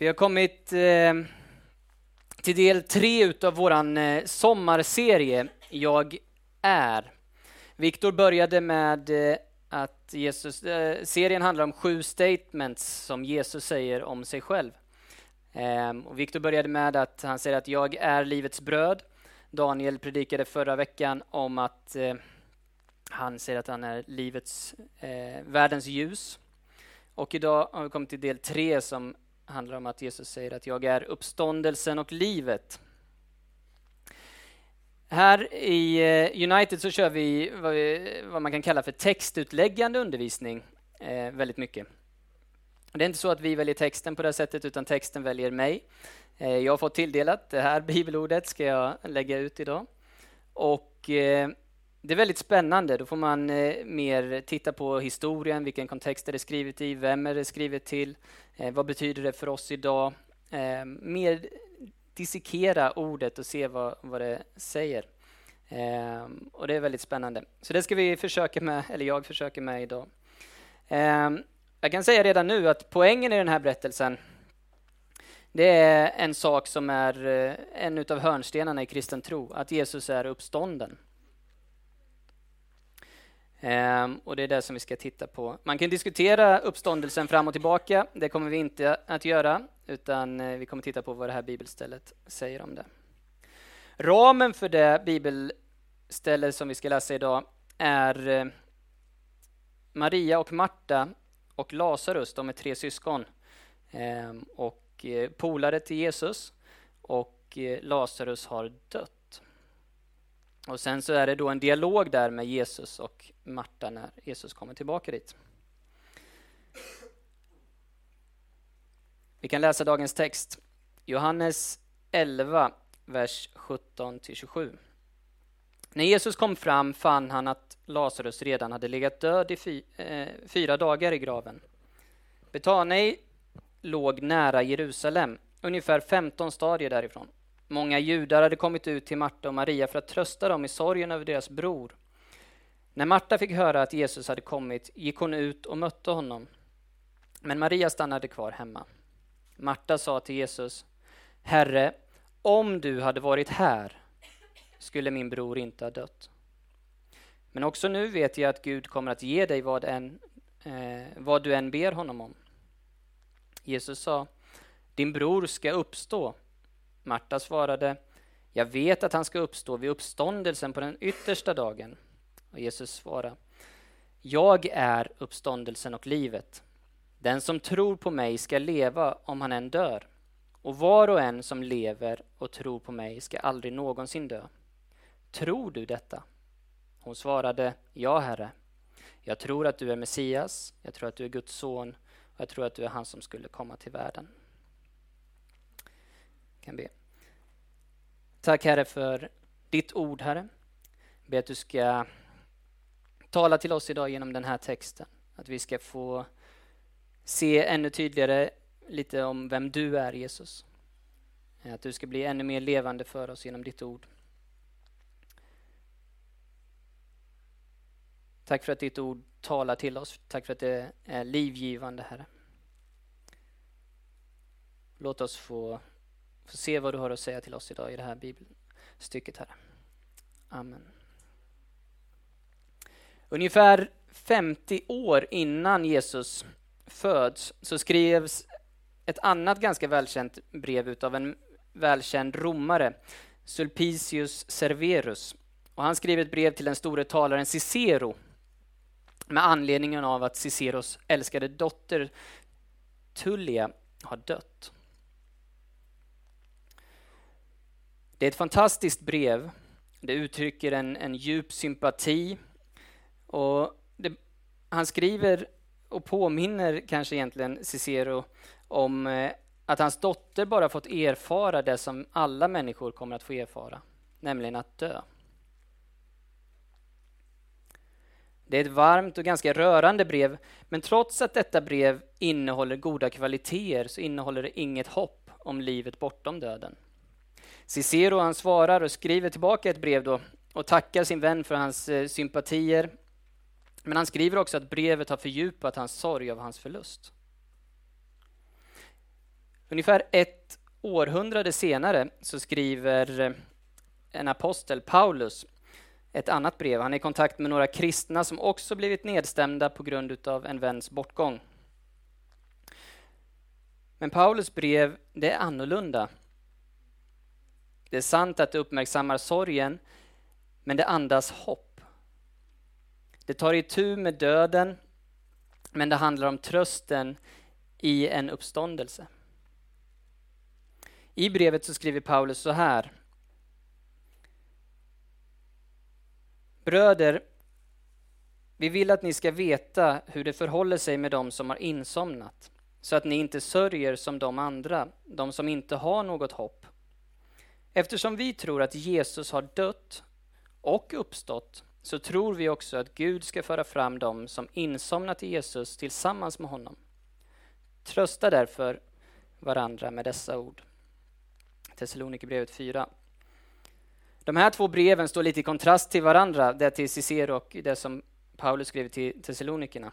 Vi har kommit eh, till del tre utav våran eh, sommarserie Jag är. Viktor började med eh, att Jesus, eh, serien handlar om sju statements som Jesus säger om sig själv. Ehm, och Viktor började med att han säger att jag är livets bröd. Daniel predikade förra veckan om att eh, han säger att han är livets, eh, världens ljus. Och idag har vi kommit till del tre som handlar om att Jesus säger att jag är uppståndelsen och livet. Här i eh, United så kör vi vad, man kan kalla för textutläggande undervisning eh, väldigt mycket. Det är inte så att vi väljer texten på det sättet, utan texten väljer mig. Eh, jag har fått tilldelat det här bibelordet ska jag lägga ut idag. Och eh, det är väldigt spännande. Då får man eh, mer titta på historien, vilken kontext är det skrivet i, vem är det skrivet till, eh, vad betyder det för oss idag? Eh, mer dissekera ordet och se vad, vad det säger. Eh, och det är väldigt spännande. Så det ska vi försöka med, eller jag försöker med idag. Eh, jag kan säga redan nu att poängen i den här berättelsen det är en sak som är eh, en av hörnstenarna i kristen tro, att Jesus är uppstånden. Ehm, och det är det som vi ska titta på. Man kan diskutera uppståndelsen fram och tillbaka. Det kommer vi inte att göra, utan eh, vi kommer titta på vad det här bibelstället säger om det. Ramen för det bibelställe som vi ska läsa idag är eh, Maria och Marta och Lazarus, de är tre syskon ehm, och eh, polare till Jesus och Lazarus har dött. Och sen så är det då en dialog där med Jesus och Marta när Jesus kommer tillbaka dit. Vi kan läsa dagens text. Johannes 11, vers 17-27. När Jesus kom fram fann han att Lazarus redan hade legat död i fy, eh, fyra dagar i graven. Betani låg nära Jerusalem, ungefär 15 stadier därifrån. Många judar hade kommit ut till Marta och Maria för att trösta dem i sorgen över deras bror. När Marta fick höra att Jesus hade kommit gick hon ut och mötte honom. Men Maria stannade kvar hemma. Marta sa till Jesus, Herre, om du hade varit här skulle min bror inte ha dött. Men också nu vet jag att Gud kommer att ge dig vad, än, eh, vad du än ber honom om. Jesus sa, din bror ska uppstå. Marta svarade, jag vet att han ska uppstå vid uppståndelsen på den yttersta dagen. Och Jesus svarade, jag är uppståndelsen och livet. Den som tror på mig ska leva om han än dör. Och var och en som lever och tror på mig ska aldrig någonsin dö. Tror du detta? Hon svarade, ja, Herre. Jag tror att du är Messias, jag tror att du är Guds son och jag tror att du är han som skulle komma till världen. Kan be. Tack Herre för ditt ord Herre. Jag ber att du ska tala till oss idag genom den här texten. Att vi ska få se ännu tydligare lite om vem du är Jesus. Att du ska bli ännu mer levande för oss genom ditt ord. Tack för att ditt ord talar till oss. Tack för att det är livgivande, Herre. Låt oss få Får se vad du har att säga till oss idag i det här bibelstycket, Herre. Amen. Ungefär 50 år innan Jesus föds så skrevs ett annat ganska välkänt brev utav en välkänd romare, Sulpicius Serverus. Och han skrev ett brev till den store talaren Cicero med anledningen av att Ciceros älskade dotter Tullia har dött. Det är ett fantastiskt brev. Det uttrycker en, en djup sympati. Och det, han skriver och påminner kanske egentligen Cicero om eh, att hans dotter bara fått erfara det som alla människor kommer att få erfara, nämligen att dö. Det är ett varmt och ganska rörande brev, men trots att detta brev innehåller goda kvaliteter så innehåller det inget hopp om livet bortom döden. Cicero han svarar och skriver tillbaka ett brev då och tackar sin vän för hans eh, sympatier. Men han skriver också att brevet har fördjupat hans sorg av hans förlust. Ungefär ett århundrade senare så skriver eh, en apostel, Paulus, ett annat brev. Han är i kontakt med några kristna som också blivit nedstämda på grund av en väns bortgång. Men Paulus brev, det är annorlunda. Det är sant att det uppmärksammar sorgen, men det andas hopp. Det tar itu med döden, men det handlar om trösten i en uppståndelse. I brevet så skriver Paulus så här. Bröder, vi vill att ni ska veta hur det förhåller sig med dem som har insomnat, så att ni inte sörjer som de andra, de som inte har något hopp. Eftersom vi tror att Jesus har dött och uppstått, så tror vi också att Gud ska föra fram dem som insomnat i Jesus tillsammans med honom. Trösta därför varandra med dessa ord. Thessalonikerbrevet 4. De här två breven står lite i kontrast till varandra, det till Cicero och det som Paulus skrev till Thessalonikerna.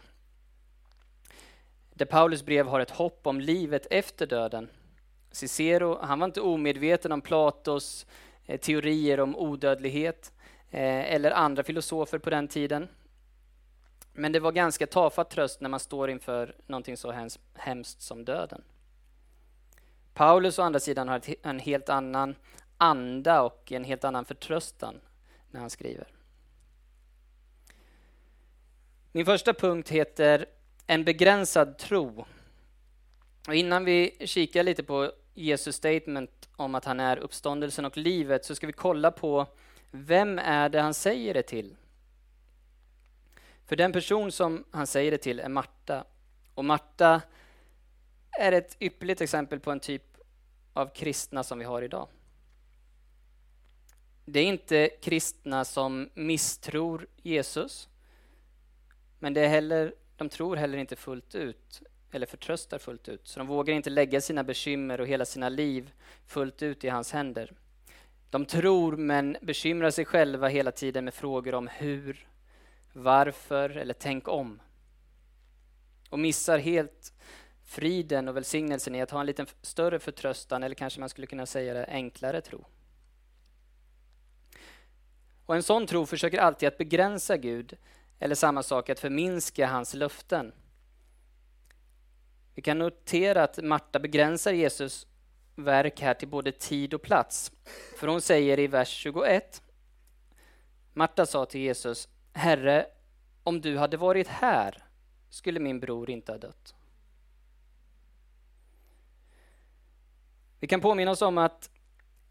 Där Paulus brev har ett hopp om livet efter döden. Cicero, han var inte omedveten om Platos eh, teorier om odödlighet eh, eller andra filosofer på den tiden. Men det var ganska tafatt tröst när man står inför någonting så hemskt som döden. Paulus å andra sidan har en helt annan anda och en helt annan förtröstan när han skriver. Min första punkt heter En begränsad tro. Och innan vi kikar lite på Jesus statement om att han är uppståndelsen och livet så ska vi kolla på vem är det han säger det till? För den person som han säger det till är Marta. Och Marta är ett ypperligt exempel på en typ av kristna som vi har idag. Det är inte kristna som misstror Jesus, men det är heller, de tror heller inte fullt ut, eller förtröstar fullt ut. Så de vågar inte lägga sina bekymmer och hela sina liv fullt ut i hans händer. De tror men bekymrar sig själva hela tiden med frågor om hur, varför eller tänk om. Och missar helt friden och välsignelsen i att ha en lite större förtröstan eller kanske man skulle kunna säga det enklare tro. Och en sån tro försöker alltid att begränsa Gud eller samma sak att förminska hans löften. Vi kan notera att Marta begränsar Jesus verk här till både tid och plats. För hon säger i vers 21 Marta sa till Jesus Herre, om du hade varit här skulle min bror inte ha dött. Vi kan påminna oss om att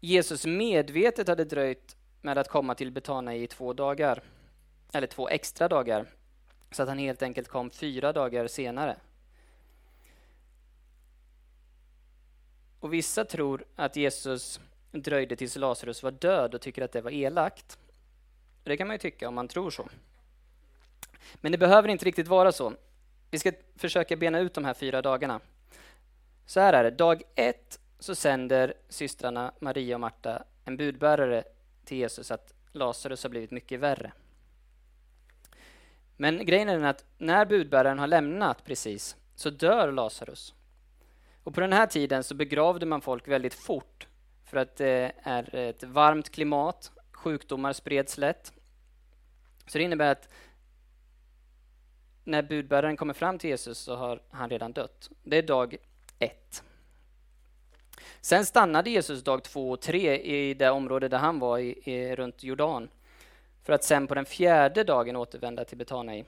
Jesus medvetet hade dröjt med att komma till Betana i två dagar, eller två extra dagar, så att han helt enkelt kom fyra dagar senare. Och vissa tror att Jesus dröjde tills Lazarus var död och tycker att det var elakt. Det kan man ju tycka om man tror så. Men det behöver inte riktigt vara så. Vi ska försöka bena ut de här fyra dagarna. Så här är det. Dag ett så sänder systrarna Maria och Marta en budbärare till Jesus att Lazarus har blivit mycket värre. Men grejen är den att när budbäraren har lämnat precis så dör Lazarus. Och på den här tiden så begravde man folk väldigt fort för att det är ett varmt klimat, sjukdomar spreds lätt. Så det innebär att när budbäraren kommer fram till Jesus så har han redan dött. Det är dag ett. Sen stannade Jesus dag två och tre i det område där han var, i, i, runt Jordan, för att sen på den fjärde dagen återvända till Betanai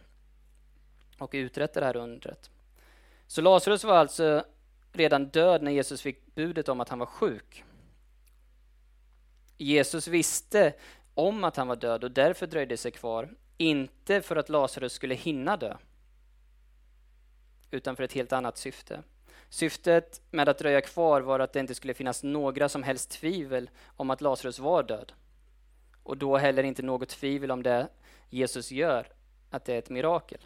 och uträtta det här undret. Så Lazarus var alltså redan död när Jesus fick budet om att han var sjuk. Jesus visste om att han var död och därför dröjde sig kvar, inte för att Lazarus skulle hinna dö, utan för ett helt annat syfte. Syftet med att dröja kvar var att det inte skulle finnas några som helst tvivel om att Lazarus var död. Och då heller inte något tvivel om det Jesus gör, att det är ett mirakel.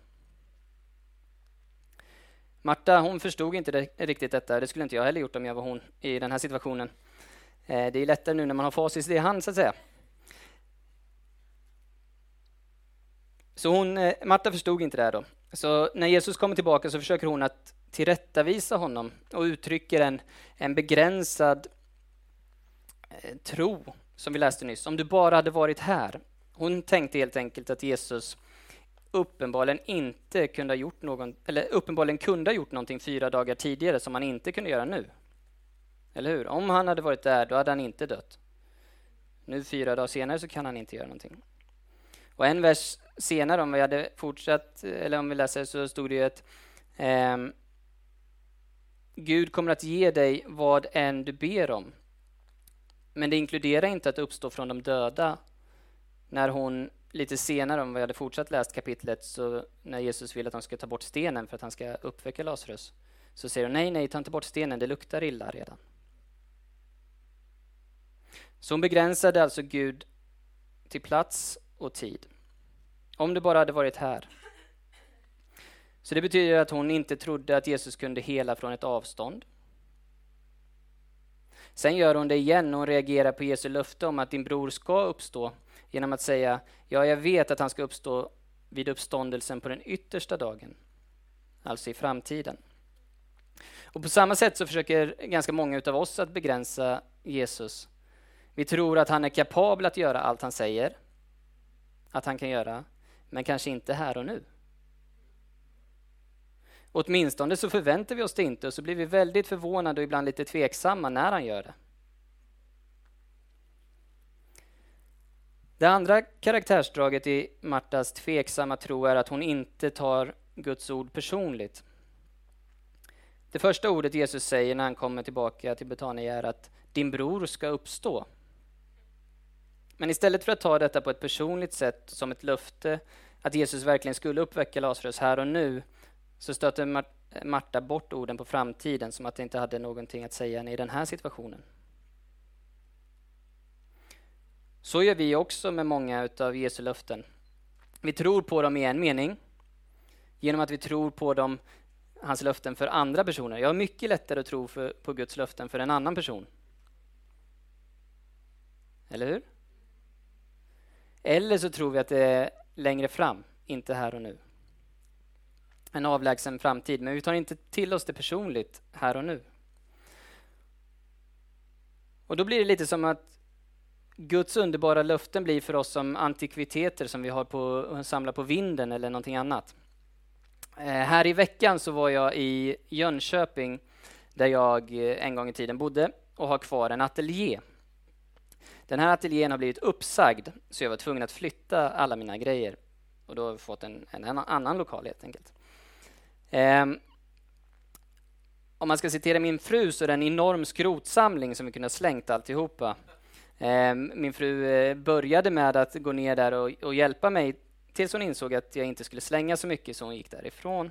Marta hon förstod inte det, riktigt detta, det skulle inte jag heller gjort om jag var hon i den här situationen. Eh, det är lättare nu när man har facit i hand så att säga. Så hon, eh, Marta förstod inte det här då. Så när Jesus kommer tillbaka så försöker hon att tillrättavisa honom och uttrycker en, en begränsad eh, tro, som vi läste nyss. Om du bara hade varit här. Hon tänkte helt enkelt att Jesus uppenbarligen inte kunde ha gjort någon, eller uppenbarligen kunde ha gjort någonting fyra dagar tidigare som han inte kunde göra nu. Eller hur? Om han hade varit där, då hade han inte dött. Nu fyra dagar senare så kan han inte göra någonting. Och en vers senare, om vi hade fortsatt, eller om vi läser, så stod det ju att eh, Gud kommer att ge dig vad än du ber om. Men det inkluderar inte att uppstå från de döda. När hon lite senare, om vi hade fortsatt läst kapitlet, så när Jesus vill att de ska ta bort stenen för att han ska uppväcka Lazarus, så säger hon nej, nej, ta inte bort stenen, det luktar illa redan. Så hon begränsade alltså Gud till plats och tid. Om du bara hade varit här. Så det betyder att hon inte trodde att Jesus kunde hela från ett avstånd. Sen gör hon det igen och hon reagerar på Jesu löfte om att din bror ska uppstå genom att säga ja, jag vet att han ska uppstå vid uppståndelsen på den yttersta dagen, alltså i framtiden. Och På samma sätt så försöker ganska många av oss att begränsa Jesus. Vi tror att han är kapabel att göra allt han säger att han kan göra, men kanske inte här och nu. Åtminstone så förväntar vi oss det inte och så blir vi väldigt förvånade och ibland lite tveksamma när han gör det. Det andra karaktärsdraget i Martas tveksamma tro är att hon inte tar Guds ord personligt. Det första ordet Jesus säger när han kommer tillbaka till Betania är att din bror ska uppstå. Men istället för att ta detta på ett personligt sätt som ett löfte att Jesus verkligen skulle uppväcka Lazarus här och nu så stöter Marta bort orden på framtiden som att det inte hade någonting att säga i den här situationen. Så gör vi också med många av Jesu löften. Vi tror på dem i en mening genom att vi tror på dem, hans löften för andra personer. Jag har mycket lättare att tro för, på Guds löften för en annan person. Eller hur? Eller så tror vi att det är längre fram, inte här och nu. En avlägsen framtid, men vi tar inte till oss det personligt här och nu. Och då blir det lite som att Guds underbara löften blir för oss som antikviteter som vi har på, samlar på vinden eller någonting annat. Eh, här i veckan så var jag i Jönköping där jag eh, en gång i tiden bodde och har kvar en ateljé. Den här ateljén har blivit uppsagd så jag var tvungen att flytta alla mina grejer och då har vi fått en, en annan lokal helt enkelt. Eh, om man ska citera min fru så är det en enorm skrotsamling som vi kunde ha slängt alltihopa. Ehm, min fru eh, började med att gå ner där och, och hjälpa mig tills hon insåg att jag inte skulle slänga så mycket så hon gick därifrån.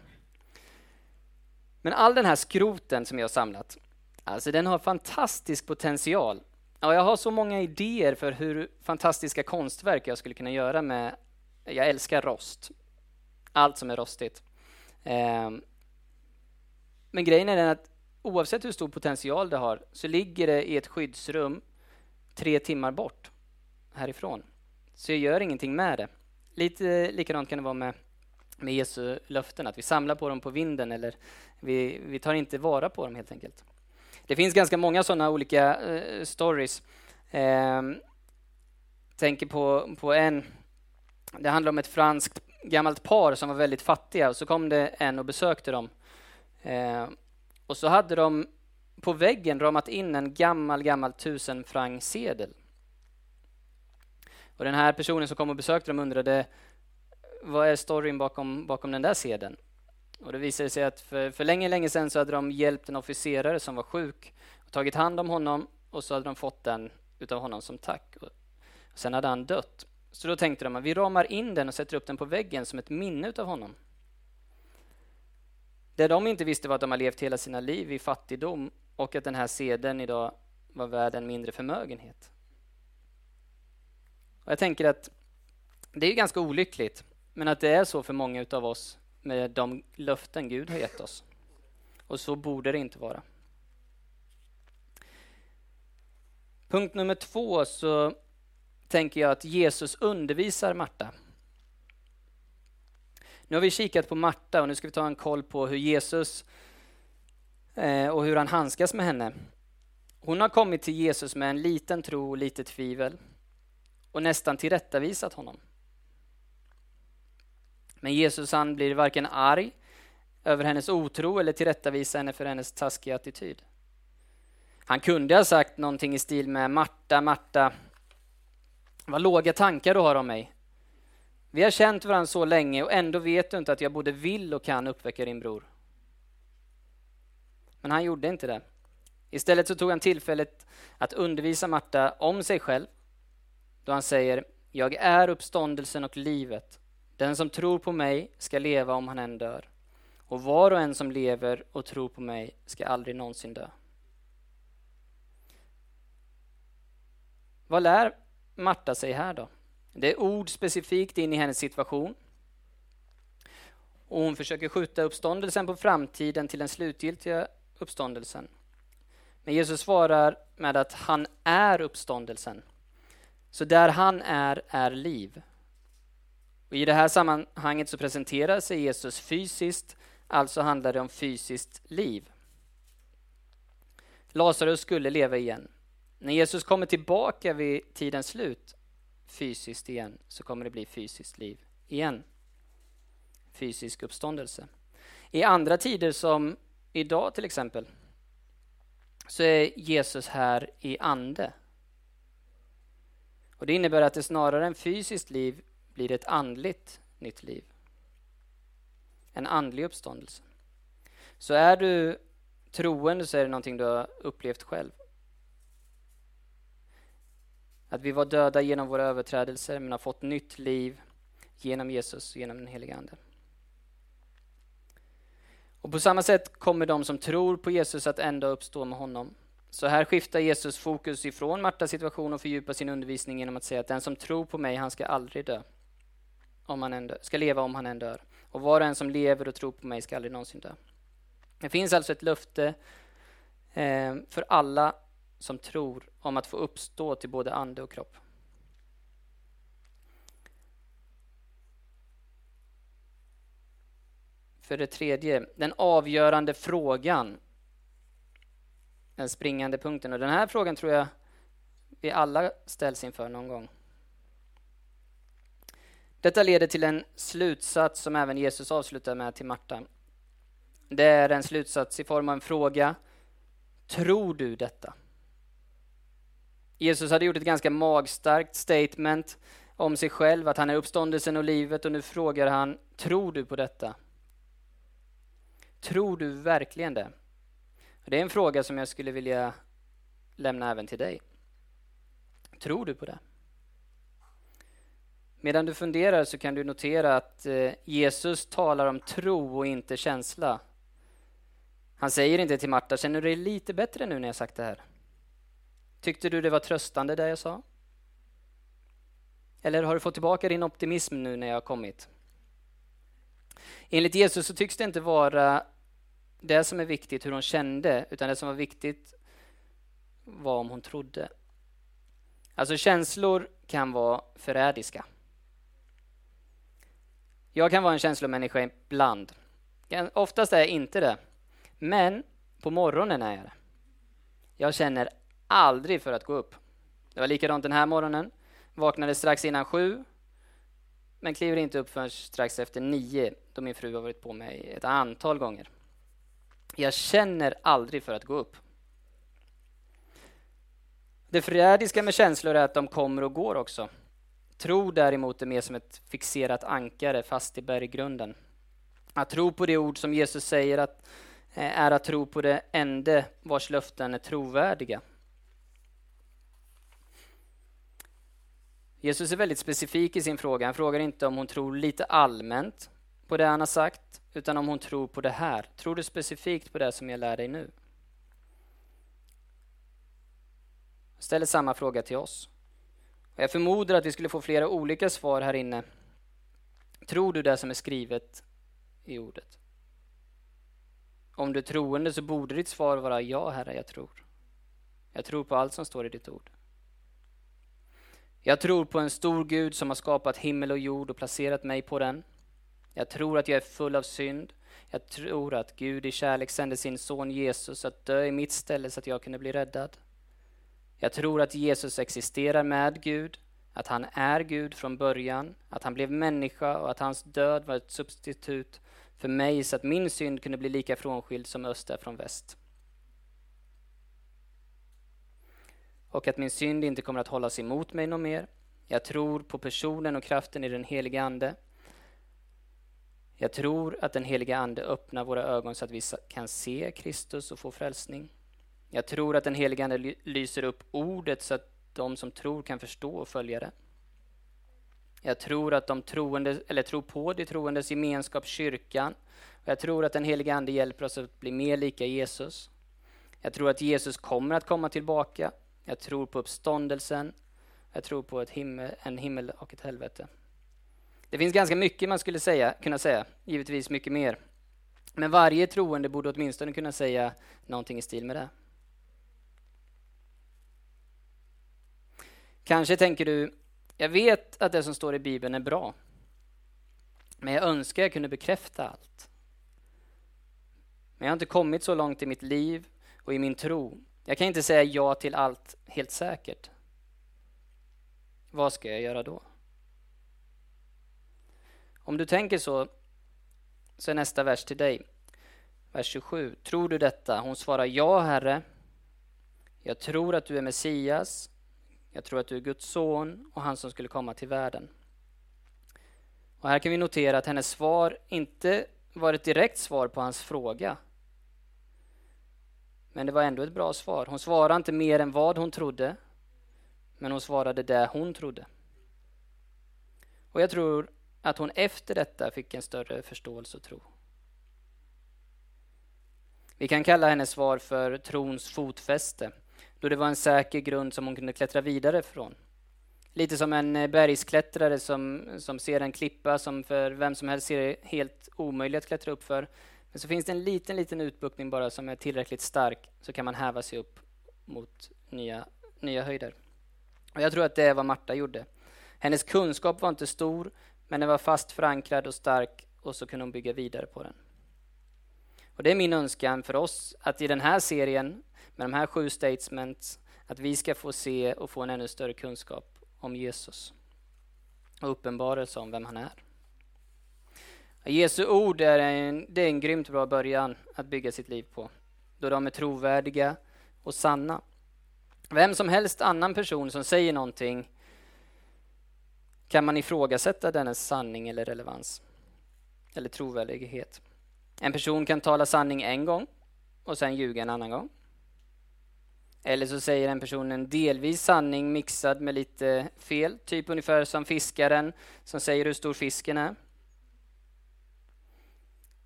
Men all den här skroten som jag har samlat, alltså den har fantastisk potential. Ja, jag har så många idéer för hur fantastiska konstverk jag skulle kunna göra med... Jag älskar rost. Allt som är rostigt. Ehm, men grejen är den att oavsett hur stor potential det har så ligger det i ett skyddsrum tre timmar bort härifrån. Så jag gör ingenting med det. Lite likadant kan det vara med, med Jesu löften, att vi samlar på dem på vinden eller vi, vi tar inte vara på dem helt enkelt. Det finns ganska många sådana olika uh, stories. Eh, tänker på, på en. Det handlar om ett franskt gammalt par som var väldigt fattiga och så kom det en och besökte dem. Eh, och så hade de på väggen ramat in en gammal, gammal tusen franc sedel. Och den här personen som kom och besökte dem undrade vad är storyn bakom, bakom den där sedeln? Och det visade sig att för, för länge, länge sedan så hade de hjälpt en officerare som var sjuk och tagit hand om honom och så hade de fått den utav honom som tack. Och sen hade han dött. Så då tänkte de att vi ramar in den och sätter upp den på väggen som ett minne utav honom. Det de inte visste var att de har levt hela sina liv i fattigdom och att den här sedeln idag var värd en mindre förmögenhet. Och jag tänker att det är ganska olyckligt, men att det är så för många av oss med de löften Gud har gett oss. Och så borde det inte vara. Punkt nummer två så tänker jag att Jesus undervisar Marta. Nu har vi kikat på Marta och nu ska vi ta en koll på hur Jesus Eh, och hur han handskas med henne. Hon har kommit till Jesus med en liten tro och lite tvivel och nästan tillrättavisat honom. Men Jesus han blir varken arg över hennes otro eller tillrättavisar henne för hennes taskiga attityd. Han kunde ha sagt någonting i stil med Marta, Marta, vad låga tankar du har om mig. Vi har känt varandra så länge och ändå vet du inte att jag både vill och kan uppväcka din bror. Men han gjorde inte det. Istället så tog han tillfället att undervisa Marta om sig själv då han säger Jag är uppståndelsen och livet. Den som tror på mig ska leva om han än dör. Och var och en som lever och tror på mig ska aldrig någonsin dö. Vad lär Marta sig här då? Det är ord specifikt in i hennes situation. Och hon försöker skjuta uppståndelsen på framtiden till den slutgiltiga uppståndelsen. Men Jesus svarar med att han är uppståndelsen. Så där han är, är liv. Och I det här sammanhanget så presenterar sig Jesus fysiskt, alltså handlar det om fysiskt liv. Lazarus skulle leva igen. När Jesus kommer tillbaka vid tidens slut fysiskt igen så kommer det bli fysiskt liv igen. Fysisk uppståndelse. I andra tider som idag till exempel så är Jesus här i ande. Och Det innebär att det snarare än fysiskt liv blir ett andligt nytt liv. En andlig uppståndelse. Så är du troende så är det någonting du har upplevt själv. Att vi var döda genom våra överträdelser men har fått nytt liv genom Jesus och genom den helige Ande. Och på samma sätt kommer de som tror på Jesus att ändå uppstå med honom. Så här skiftar Jesus fokus ifrån Martas situation och fördjupar sin undervisning genom att säga att den som tror på mig, han ska aldrig dö. Om han än dö, ska leva om han än dör. Och var och en som lever och tror på mig ska aldrig någonsin dö. Det finns alltså ett löfte eh, för alla som tror om att få uppstå till både ande och kropp. För det tredje, den avgörande frågan. Den springande punkten. Och den här frågan tror jag vi alla ställs inför någon gång. Detta leder till en slutsats som även Jesus avslutar med till Marta. Det är en slutsats i form av en fråga. Tror du detta? Jesus hade gjort ett ganska magstarkt statement om sig själv, att han är uppståndelsen och livet och nu frågar han, tror du på detta? Tror du verkligen det? Det är en fråga som jag skulle vilja lämna även till dig. Tror du på det? Medan du funderar så kan du notera att eh, Jesus talar om tro och inte känsla. Han säger inte till Marta, känner du dig lite bättre nu när jag sagt det här? Tyckte du det var tröstande det jag sa? Eller har du fått tillbaka din optimism nu när jag har kommit? Enligt Jesus så tycks det inte vara det som är viktigt hur hon kände, utan det som var viktigt var om hon trodde. Alltså känslor kan vara förrädiska. Jag kan vara en känslomänniska ibland. Oftast är jag inte det. Men på morgonen är jag det. Jag känner aldrig för att gå upp. Det var likadant den här morgonen. Vaknade strax innan sju, men kliver inte upp förrän strax efter nio, då min fru har varit på mig ett antal gånger. Jag känner aldrig för att gå upp. Det förrädiska med känslor är att de kommer och går också. Tro däremot är mer som ett fixerat ankare fast i berggrunden. Att tro på det ord som Jesus säger att, eh, är att tro på det ende vars löften är trovärdiga. Jesus är väldigt specifik i sin fråga. Han frågar inte om hon tror lite allmänt på det han har sagt, utan om hon tror på det här. Tror du specifikt på det som jag lär dig nu? Jag ställer samma fråga till oss. Jag förmodar att vi skulle få flera olika svar här inne. Tror du det som är skrivet i ordet? Om du är troende så borde ditt svar vara ja, Herre, jag tror. Jag tror på allt som står i ditt ord. Jag tror på en stor Gud som har skapat himmel och jord och placerat mig på den. Jag tror att jag är full av synd. Jag tror att Gud i kärlek sände sin son Jesus att dö i mitt ställe så att jag kunde bli räddad. Jag tror att Jesus existerar med Gud, att han är Gud från början, att han blev människa och att hans död var ett substitut för mig så att min synd kunde bli lika frånskild som öst är från väst. Och att min synd inte kommer att hållas emot mig något mer. Jag tror på personen och kraften i den heliga Ande. Jag tror att den heliga Ande öppnar våra ögon så att vi kan se Kristus och få frälsning. Jag tror att den heliga Ande lyser upp ordet så att de som tror kan förstå och följa det. Jag tror att de troende, eller tror på de troendes gemenskap, kyrkan. Jag tror att den heliga Ande hjälper oss att bli mer lika Jesus. Jag tror att Jesus kommer att komma tillbaka. Jag tror på uppståndelsen. Jag tror på ett himmel, en himmel och ett helvete. Det finns ganska mycket man skulle säga, kunna säga, givetvis mycket mer. Men varje troende borde åtminstone kunna säga någonting i stil med det. Kanske tänker du, jag vet att det som står i Bibeln är bra. Men jag önskar jag kunde bekräfta allt. Men jag har inte kommit så långt i mitt liv och i min tro. Jag kan inte säga ja till allt helt säkert. Vad ska jag göra då? Om du tänker så, så är nästa vers till dig. Vers 27. Tror du detta? Hon svarar ja, Herre. Jag tror att du är Messias. Jag tror att du är Guds son och han som skulle komma till världen. Och här kan vi notera att hennes svar inte var ett direkt svar på hans fråga. Men det var ändå ett bra svar. Hon svarade inte mer än vad hon trodde, men hon svarade det hon trodde. Och jag tror att hon efter detta fick en större förståelse och tro. Vi kan kalla hennes svar för trons fotfäste, då det var en säker grund som hon kunde klättra vidare från. Lite som en eh, bergsklättrare som, som ser en klippa som för vem som helst ser helt omöjlig att klättra upp för. Men så finns det en liten, liten utbuktning bara som är tillräckligt stark så kan man häva sig upp mot nya, nya höjder. Och jag tror att det är vad Marta gjorde. Hennes kunskap var inte stor, men den var fast förankrad och stark och så kunde hon bygga vidare på den. Och Det är min önskan för oss att i den här serien med de här sju statements att vi ska få se och få en ännu större kunskap om Jesus och uppenbarelse om vem han är. Jesu ord är en, det är en grymt bra början att bygga sitt liv på, då de är trovärdiga och sanna. Vem som helst annan person som säger någonting kan man ifrågasätta dennes sanning eller relevans eller trovärdighet. En person kan tala sanning en gång och sen ljuga en annan gång. Eller så säger en person en delvis sanning mixad med lite fel, typ ungefär som fiskaren som säger hur stor fisken är.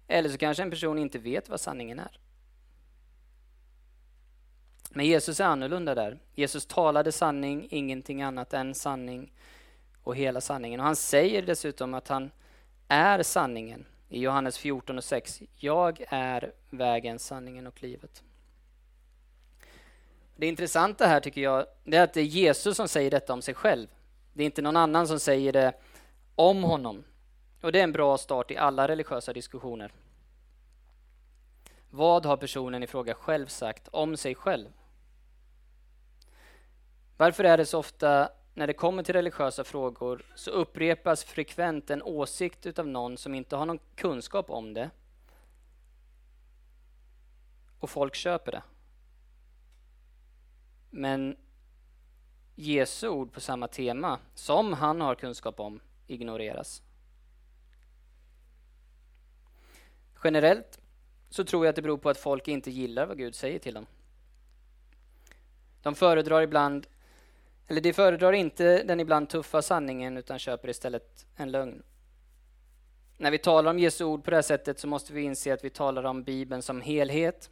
Eller så kanske en person inte vet vad sanningen är. Men Jesus är annorlunda där. Jesus talade sanning, ingenting annat än sanning och hela sanningen. Och han säger dessutom att han är sanningen i Johannes 14 och 6. Jag är vägen, sanningen och livet. Det intressanta här tycker jag, det är att det är Jesus som säger detta om sig själv. Det är inte någon annan som säger det om honom. Och det är en bra start i alla religiösa diskussioner. Vad har personen i fråga själv sagt om sig själv? Varför är det så ofta när det kommer till religiösa frågor så upprepas frekvent en åsikt utav någon som inte har någon kunskap om det och folk köper det. Men Jesu ord på samma tema, som han har kunskap om, ignoreras. Generellt så tror jag att det beror på att folk inte gillar vad Gud säger till dem. De föredrar ibland, eller de föredrar inte den ibland tuffa sanningen utan köper istället en lögn. När vi talar om Jesu ord på det här sättet så måste vi inse att vi talar om Bibeln som helhet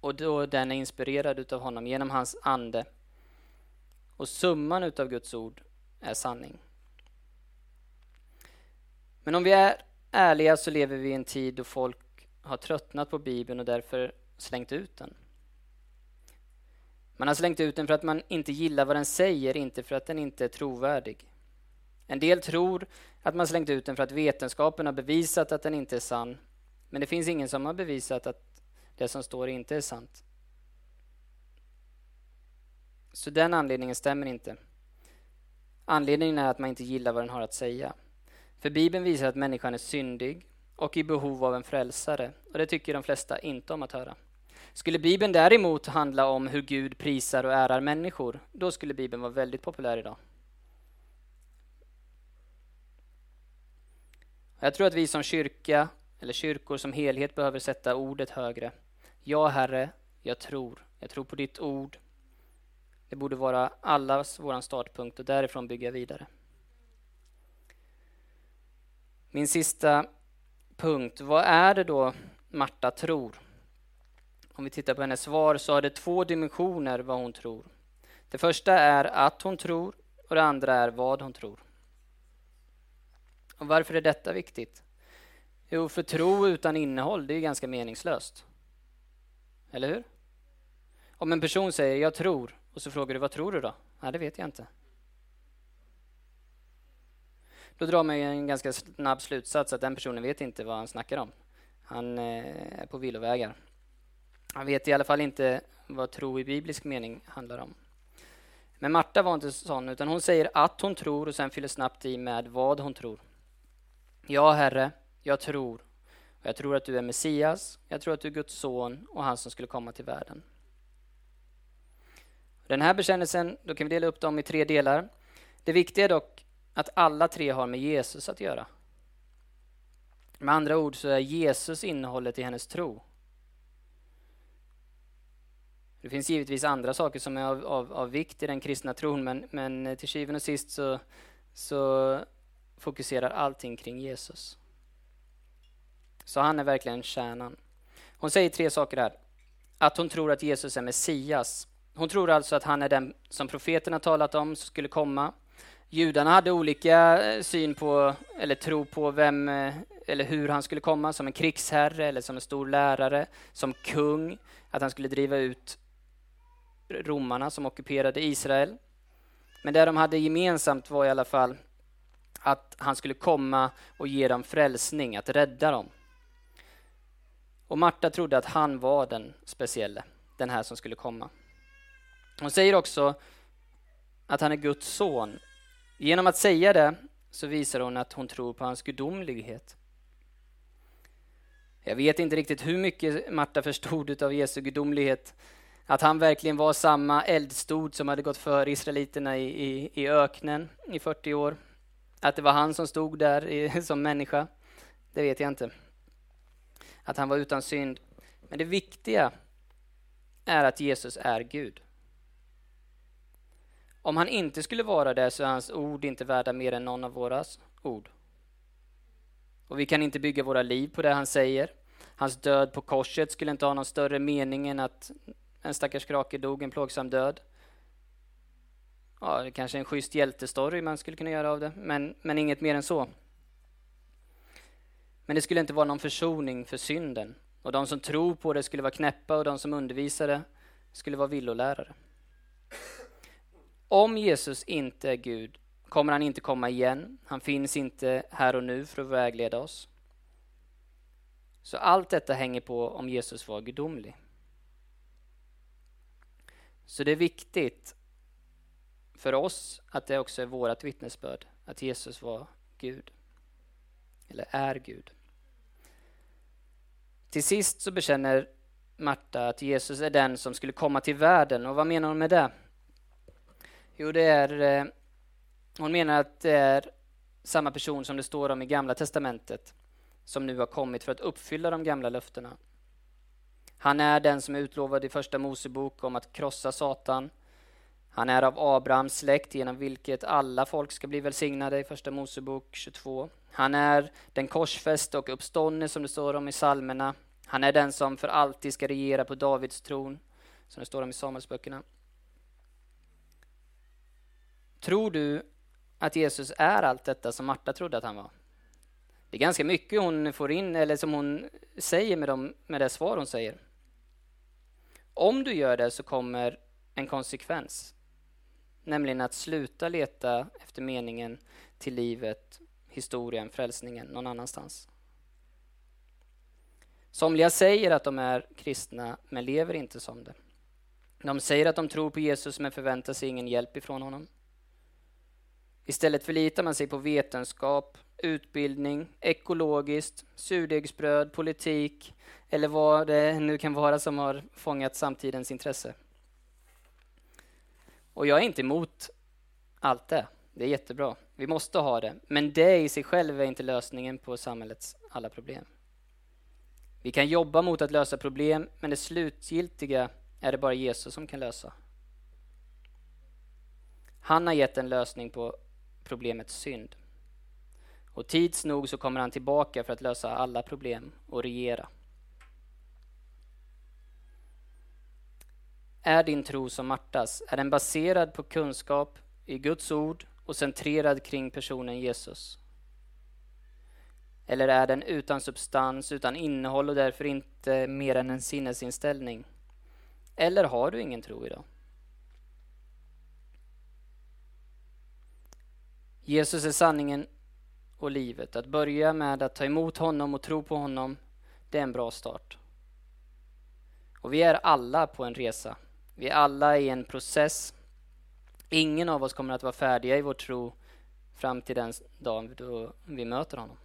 och då den är inspirerad utav honom genom hans ande. Och summan utav Guds ord är sanning. Men om vi är ärliga så lever vi i en tid då folk har tröttnat på Bibeln och därför slängt ut den. Man har slängt ut den för att man inte gillar vad den säger, inte för att den inte är trovärdig. En del tror att man slängt ut den för att vetenskapen har bevisat att den inte är sann. Men det finns ingen som har bevisat att det som står inte är sant. Så den anledningen stämmer inte. Anledningen är att man inte gillar vad den har att säga. För Bibeln visar att människan är syndig och i behov av en frälsare. Och det tycker de flesta inte om att höra. Skulle Bibeln däremot handla om hur Gud prisar och ärar människor, då skulle Bibeln vara väldigt populär idag. Jag tror att vi som kyrka, eller kyrkor som helhet, behöver sätta ordet högre. Ja, Herre, jag tror. Jag tror på ditt ord. Det borde vara allas vår startpunkt och därifrån bygga vidare. Min sista punkt. Vad är det då Marta tror? Om vi tittar på hennes svar så har det två dimensioner vad hon tror. Det första är att hon tror och det andra är vad hon tror. Och varför är detta viktigt? Jo, för tro utan innehåll, det är ganska meningslöst. Eller hur? Om en person säger ”jag tror” och så frågar du ”vad tror du då?” Nej, det vet jag inte. Då drar man ju en ganska snabb slutsats att den personen vet inte vad han snackar om. Han eh, är på villovägar. Han vet i alla fall inte vad tro i biblisk mening handlar om. Men Marta var inte sån, utan hon säger att hon tror och sen fyller snabbt i med vad hon tror. Ja, Herre, jag tror. Och jag tror att du är Messias, jag tror att du är Guds son och han som skulle komma till världen. Den här bekännelsen, då kan vi dela upp dem i tre delar. Det viktiga är dock att alla tre har med Jesus att göra. Med andra ord så är Jesus innehållet i hennes tro. Det finns givetvis andra saker som är av, av, av vikt i den kristna tron, men, men till syvende och sist så, så fokuserar allting kring Jesus. Så han är verkligen kärnan. Hon säger tre saker här. Att hon tror att Jesus är Messias. Hon tror alltså att han är den som profeterna talat om som skulle komma. Judarna hade olika eh, syn på, eller tro på vem eh, eller hur han skulle komma, som en krigsherre eller som en stor lärare, som kung, att han skulle driva ut romarna som ockuperade Israel. Men det de hade gemensamt var i alla fall att han skulle komma och ge dem frälsning, att rädda dem. Och Marta trodde att han var den specielle, den här som skulle komma. Hon säger också att han är Guds son. Genom att säga det så visar hon att hon tror på hans gudomlighet. Jag vet inte riktigt hur mycket Marta förstod av Jesu gudomlighet. Att han verkligen var samma eldstod som hade gått före israeliterna i, i, i öknen i 40 år. Att det var han som stod där i, som människa, det vet jag inte. Att han var utan synd. Men det viktiga är att Jesus är Gud. Om han inte skulle vara det så är hans ord inte värda mer än någon av våra ord. Och vi kan inte bygga våra liv på det han säger. Hans död på korset skulle inte ha någon större mening än att en stackars krake dog en plågsam död. Ja, det kanske är en schysst hjältestory man skulle kunna göra av det, men, men inget mer än så. Men det skulle inte vara någon försoning för synden. Och de som tror på det skulle vara knäppa och de som undervisade skulle vara villolärare. Om Jesus inte är Gud kommer han inte komma igen. Han finns inte här och nu för att vägleda oss. Så allt detta hänger på om Jesus var gudomlig. Så det är viktigt för oss att det också är vårt vittnesbörd, att Jesus var Gud. Eller är Gud. Till sist så bekänner Marta att Jesus är den som skulle komma till världen. Och vad menar hon med det? Jo, det är... Eh, hon menar att det är samma person som det står om i Gamla Testamentet som nu har kommit för att uppfylla de gamla löftena. Han är den som är utlovad i Första Mosebok om att krossa Satan. Han är av Abrahams släkt genom vilket alla folk ska bli välsignade i Första Mosebok 22. Han är den korsfäste och uppståndne som det står om i psalmerna. Han är den som för alltid ska regera på Davids tron, som det står om i Samuelsböckerna. Tror du att Jesus är allt detta som Marta trodde att han var? Det är ganska mycket hon får in, eller som hon säger med, dem, med det svar hon säger. Om du gör det så kommer en konsekvens, nämligen att sluta leta efter meningen till livet, historien, frälsningen någon annanstans. Somliga säger att de är kristna, men lever inte som det. De säger att de tror på Jesus, men förväntar sig ingen hjälp ifrån honom. Istället förlitar man sig på vetenskap, utbildning, ekologiskt, surdegsbröd, politik eller vad det nu kan vara som har fångat samtidens intresse. Och jag är inte emot allt det. Det är jättebra. Vi måste ha det. Men det i sig själv är inte lösningen på samhällets alla problem. Vi kan jobba mot att lösa problem, men det slutgiltiga är det bara Jesus som kan lösa. Han har gett en lösning på problemet synd. Och tids nog så kommer han tillbaka för att lösa alla problem och regera. Är din tro som Martas? Är den baserad på kunskap i Guds ord och centrerad kring personen Jesus? Eller är den utan substans, utan innehåll och därför inte mer än en sinnesinställning? Eller har du ingen tro idag? Jesus är sanningen och livet. Att börja med att ta emot honom och tro på honom, det är en bra start. Och vi är alla på en resa. Vi är alla i en process. Ingen av oss kommer att vara färdiga i vår tro fram till den dag då vi möter honom.